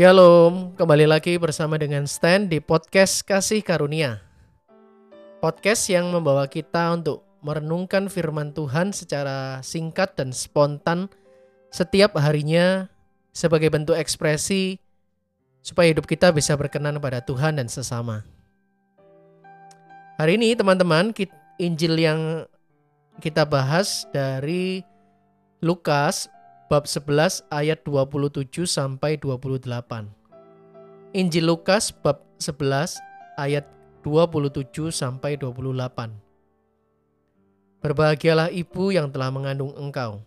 Shalom, kembali lagi bersama dengan Stan di podcast Kasih Karunia. Podcast yang membawa kita untuk merenungkan firman Tuhan secara singkat dan spontan setiap harinya sebagai bentuk ekspresi supaya hidup kita bisa berkenan pada Tuhan dan sesama. Hari ini teman-teman, Injil yang kita bahas dari Lukas bab 11 ayat 27 sampai 28. Injil Lukas bab 11 ayat 27 sampai 28. Berbahagialah ibu yang telah mengandung engkau.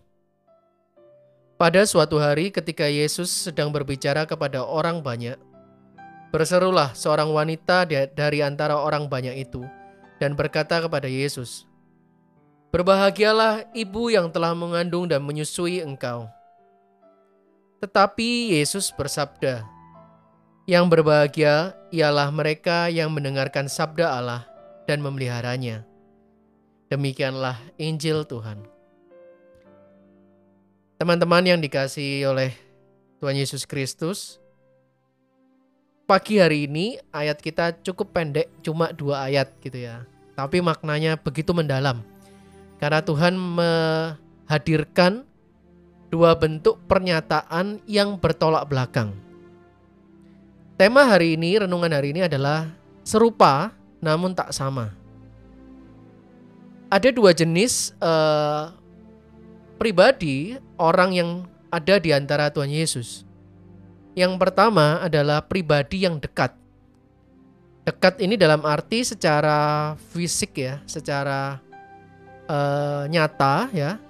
Pada suatu hari ketika Yesus sedang berbicara kepada orang banyak, berserulah seorang wanita dari antara orang banyak itu dan berkata kepada Yesus, Berbahagialah ibu yang telah mengandung dan menyusui engkau. Tetapi Yesus bersabda, "Yang berbahagia ialah mereka yang mendengarkan sabda Allah dan memeliharanya." Demikianlah Injil Tuhan. Teman-teman yang dikasihi oleh Tuhan Yesus Kristus, pagi hari ini ayat kita cukup pendek, cuma dua ayat gitu ya. Tapi maknanya begitu mendalam karena Tuhan menghadirkan dua bentuk pernyataan yang bertolak belakang. Tema hari ini, renungan hari ini adalah serupa namun tak sama. Ada dua jenis uh, pribadi orang yang ada di antara Tuhan Yesus. Yang pertama adalah pribadi yang dekat. Dekat ini dalam arti secara fisik ya, secara uh, nyata ya,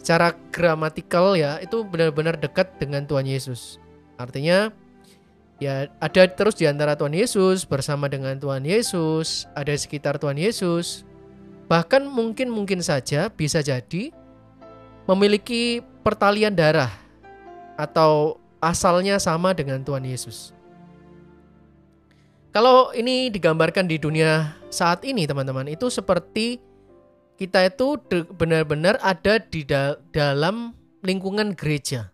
secara gramatikal ya itu benar-benar dekat dengan Tuhan Yesus. Artinya ya ada terus di antara Tuhan Yesus bersama dengan Tuhan Yesus, ada sekitar Tuhan Yesus. Bahkan mungkin mungkin saja bisa jadi memiliki pertalian darah atau asalnya sama dengan Tuhan Yesus. Kalau ini digambarkan di dunia saat ini teman-teman itu seperti kita itu benar-benar ada di da dalam lingkungan gereja.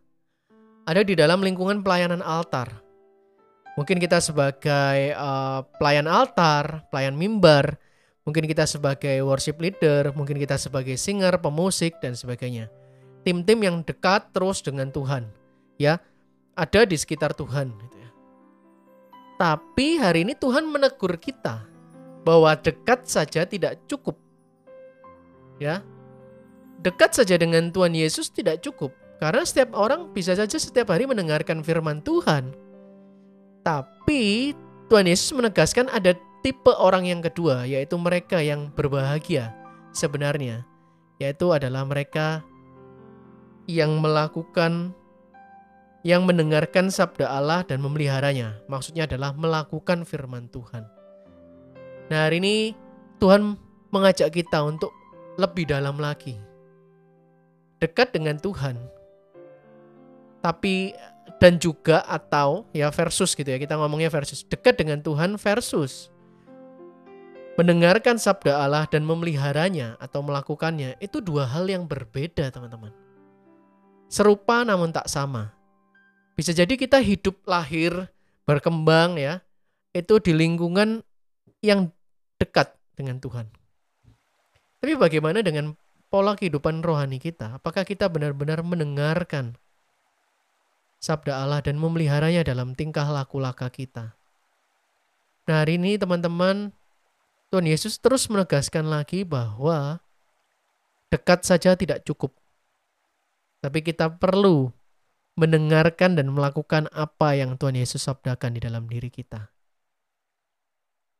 Ada di dalam lingkungan pelayanan altar. Mungkin kita sebagai uh, pelayan altar, pelayan mimbar, mungkin kita sebagai worship leader, mungkin kita sebagai singer, pemusik dan sebagainya. Tim-tim yang dekat terus dengan Tuhan, ya, ada di sekitar Tuhan gitu ya. Tapi hari ini Tuhan menegur kita bahwa dekat saja tidak cukup ya dekat saja dengan Tuhan Yesus tidak cukup karena setiap orang bisa saja setiap hari mendengarkan firman Tuhan tapi Tuhan Yesus menegaskan ada tipe orang yang kedua yaitu mereka yang berbahagia sebenarnya yaitu adalah mereka yang melakukan yang mendengarkan sabda Allah dan memeliharanya. Maksudnya adalah melakukan firman Tuhan. Nah, hari ini Tuhan mengajak kita untuk lebih dalam lagi. Dekat dengan Tuhan. Tapi dan juga atau ya versus gitu ya. Kita ngomongnya versus. Dekat dengan Tuhan versus. Mendengarkan sabda Allah dan memeliharanya atau melakukannya itu dua hal yang berbeda teman-teman. Serupa namun tak sama. Bisa jadi kita hidup lahir berkembang ya itu di lingkungan yang dekat dengan Tuhan tapi bagaimana dengan pola kehidupan rohani kita? Apakah kita benar-benar mendengarkan sabda Allah dan memeliharanya dalam tingkah laku laka kita? Nah hari ini teman-teman, Tuhan Yesus terus menegaskan lagi bahwa dekat saja tidak cukup. Tapi kita perlu mendengarkan dan melakukan apa yang Tuhan Yesus sabdakan di dalam diri kita.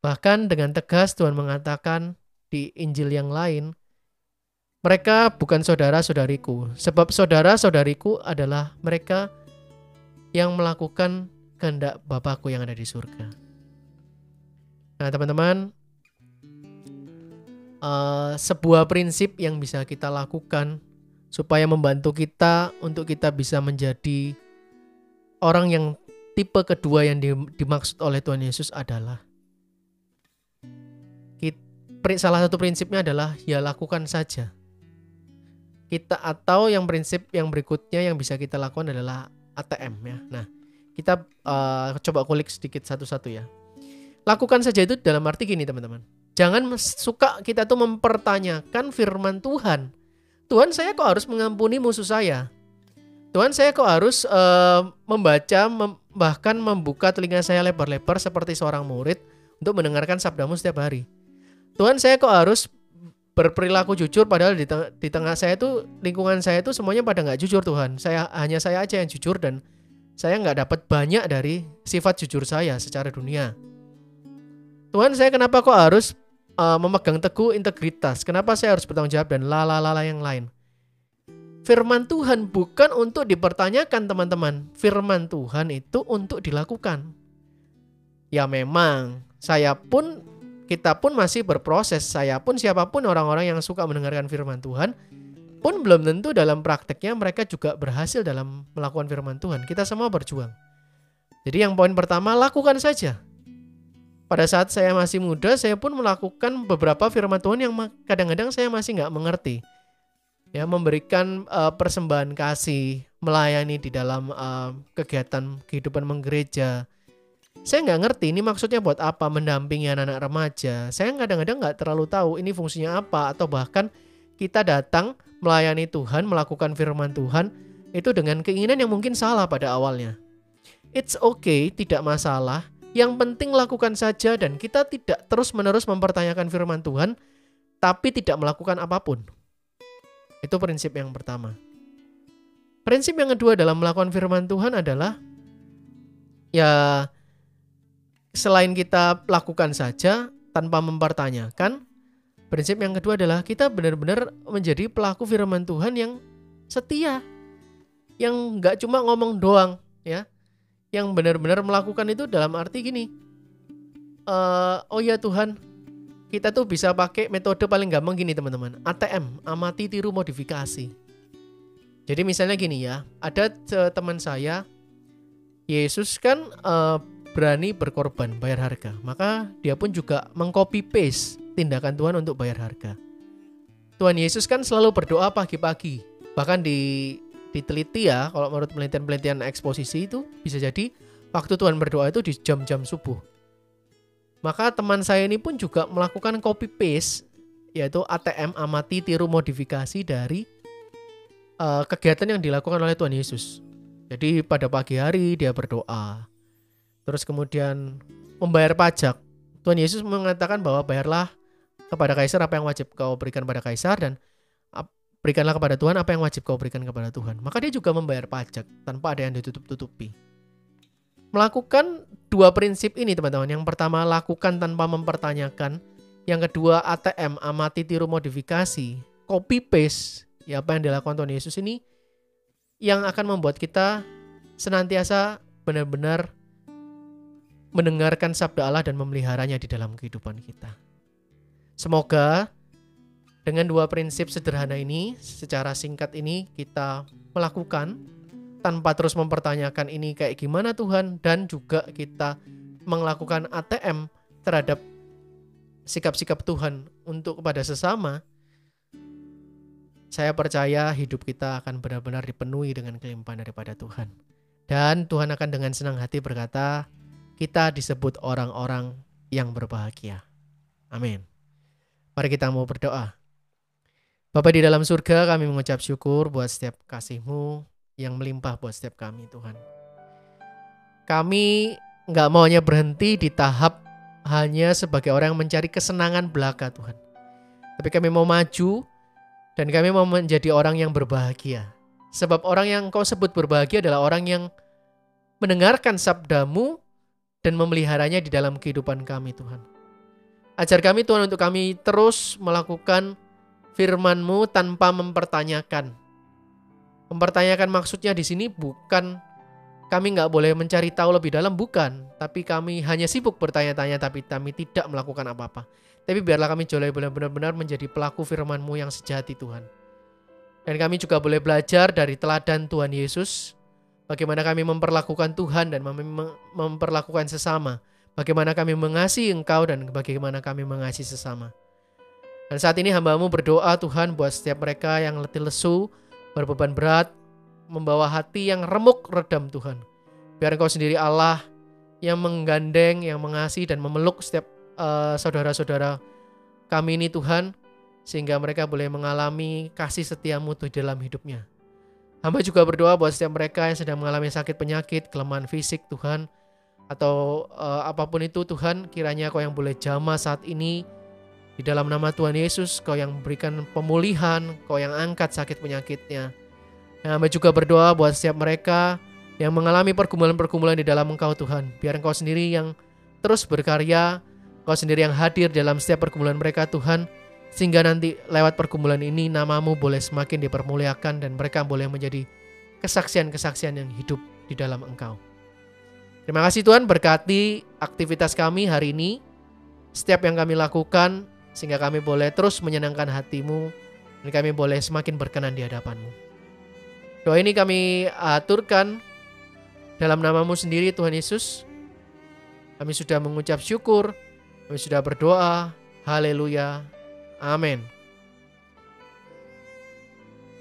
Bahkan dengan tegas Tuhan mengatakan, di Injil yang lain, mereka bukan saudara-saudariku, sebab saudara-saudariku adalah mereka yang melakukan kehendak Bapakku yang ada di surga. Nah, teman-teman, uh, sebuah prinsip yang bisa kita lakukan supaya membantu kita untuk kita bisa menjadi orang yang tipe kedua yang dimaksud oleh Tuhan Yesus adalah salah satu prinsipnya adalah ya lakukan saja. Kita atau yang prinsip yang berikutnya yang bisa kita lakukan adalah ATM ya. Nah, Kita uh, coba kulik sedikit satu-satu ya. Lakukan saja itu dalam arti gini teman-teman. Jangan suka kita tuh mempertanyakan firman Tuhan. Tuhan saya kok harus mengampuni musuh saya? Tuhan saya kok harus uh, membaca mem bahkan membuka telinga saya lebar-lebar seperti seorang murid untuk mendengarkan sabdamu setiap hari. Tuhan saya kok harus berperilaku jujur padahal di, teng di tengah saya itu lingkungan saya itu semuanya pada nggak jujur Tuhan. Saya hanya saya aja yang jujur dan saya nggak dapat banyak dari sifat jujur saya secara dunia. Tuhan saya kenapa kok harus uh, memegang teguh integritas? Kenapa saya harus bertanggung jawab dan lala-lala yang lain? Firman Tuhan bukan untuk dipertanyakan teman-teman. Firman Tuhan itu untuk dilakukan. Ya memang saya pun kita pun masih berproses. Saya pun siapa pun orang-orang yang suka mendengarkan firman Tuhan pun belum tentu dalam prakteknya mereka juga berhasil dalam melakukan firman Tuhan. Kita semua berjuang. Jadi yang poin pertama lakukan saja. Pada saat saya masih muda, saya pun melakukan beberapa firman Tuhan yang kadang-kadang saya masih nggak mengerti. Ya, memberikan uh, persembahan kasih, melayani di dalam uh, kegiatan kehidupan menggereja, saya nggak ngerti ini maksudnya buat apa mendampingi anak-anak remaja. Saya kadang-kadang nggak terlalu tahu ini fungsinya apa atau bahkan kita datang melayani Tuhan, melakukan firman Tuhan itu dengan keinginan yang mungkin salah pada awalnya. It's okay, tidak masalah. Yang penting lakukan saja dan kita tidak terus-menerus mempertanyakan firman Tuhan tapi tidak melakukan apa pun. Itu prinsip yang pertama. Prinsip yang kedua dalam melakukan firman Tuhan adalah ya selain kita lakukan saja tanpa mempertanyakan, prinsip yang kedua adalah kita benar-benar menjadi pelaku firman Tuhan yang setia, yang nggak cuma ngomong doang, ya, yang benar-benar melakukan itu dalam arti gini, uh, oh ya Tuhan, kita tuh bisa pakai metode paling gampang gini teman-teman, ATM, amati tiru modifikasi. Jadi misalnya gini ya, ada teman saya, Yesus kan uh, berani berkorban bayar harga, maka dia pun juga mengcopy paste tindakan Tuhan untuk bayar harga. Tuhan Yesus kan selalu berdoa pagi-pagi. Bahkan di diteliti ya, kalau menurut penelitian-penelitian eksposisi itu bisa jadi waktu Tuhan berdoa itu di jam-jam subuh. Maka teman saya ini pun juga melakukan copy paste yaitu ATM amati tiru modifikasi dari uh, kegiatan yang dilakukan oleh Tuhan Yesus. Jadi pada pagi hari dia berdoa, terus kemudian membayar pajak. Tuhan Yesus mengatakan bahwa bayarlah kepada kaisar apa yang wajib kau berikan pada kaisar dan berikanlah kepada Tuhan apa yang wajib kau berikan kepada Tuhan. Maka dia juga membayar pajak tanpa ada yang ditutup-tutupi. Melakukan dua prinsip ini teman-teman. Yang pertama lakukan tanpa mempertanyakan. Yang kedua ATM amati tiru modifikasi. Copy paste ya apa yang dilakukan Tuhan Yesus ini yang akan membuat kita senantiasa benar-benar mendengarkan sabda Allah dan memeliharanya di dalam kehidupan kita. Semoga dengan dua prinsip sederhana ini, secara singkat ini kita melakukan tanpa terus mempertanyakan ini kayak gimana Tuhan dan juga kita melakukan ATM terhadap sikap-sikap Tuhan untuk kepada sesama. Saya percaya hidup kita akan benar-benar dipenuhi dengan kelimpahan daripada Tuhan. Dan Tuhan akan dengan senang hati berkata, kita disebut orang-orang yang berbahagia. Amin. Mari kita mau berdoa. Bapak di dalam surga kami mengucap syukur buat setiap kasihmu yang melimpah buat setiap kami Tuhan. Kami nggak maunya berhenti di tahap hanya sebagai orang yang mencari kesenangan belaka Tuhan. Tapi kami mau maju dan kami mau menjadi orang yang berbahagia. Sebab orang yang kau sebut berbahagia adalah orang yang mendengarkan sabdamu dan memeliharanya di dalam kehidupan kami Tuhan. Ajar kami Tuhan untuk kami terus melakukan firman-Mu tanpa mempertanyakan. Mempertanyakan maksudnya di sini bukan kami nggak boleh mencari tahu lebih dalam, bukan. Tapi kami hanya sibuk bertanya-tanya, tapi kami tidak melakukan apa-apa. Tapi biarlah kami jolai benar-benar menjadi pelaku firman-Mu yang sejati Tuhan. Dan kami juga boleh belajar dari teladan Tuhan Yesus Bagaimana kami memperlakukan Tuhan dan mem memperlakukan sesama. Bagaimana kami mengasihi Engkau dan bagaimana kami mengasihi sesama. Dan saat ini hambamu berdoa Tuhan buat setiap mereka yang letih lesu, berbeban berat, membawa hati yang remuk redam Tuhan. Biar Engkau sendiri Allah yang menggandeng, yang mengasihi dan memeluk setiap uh, saudara-saudara kami ini Tuhan, sehingga mereka boleh mengalami kasih setiamu di dalam hidupnya. Hamba juga berdoa buat setiap mereka yang sedang mengalami sakit penyakit, kelemahan fisik Tuhan, atau uh, apa pun itu Tuhan, kiranya Kau yang boleh jamah saat ini di dalam nama Tuhan Yesus, Kau yang memberikan pemulihan, Kau yang angkat sakit penyakitnya. Nah, hamba juga berdoa buat setiap mereka yang mengalami pergumulan-pergumulan di dalam Engkau Tuhan. Biar Engkau sendiri yang terus berkarya, Engkau sendiri yang hadir dalam setiap pergumulan mereka Tuhan, sehingga nanti lewat pergumulan ini namamu boleh semakin dipermuliakan dan mereka boleh menjadi kesaksian-kesaksian yang hidup di dalam Engkau. Terima kasih Tuhan berkati aktivitas kami hari ini, setiap yang kami lakukan, sehingga kami boleh terus menyenangkan hatimu, dan kami boleh semakin berkenan di hadapanmu. Doa ini kami aturkan dalam namamu sendiri Tuhan Yesus, kami sudah mengucap syukur, kami sudah berdoa. Haleluya. Amin.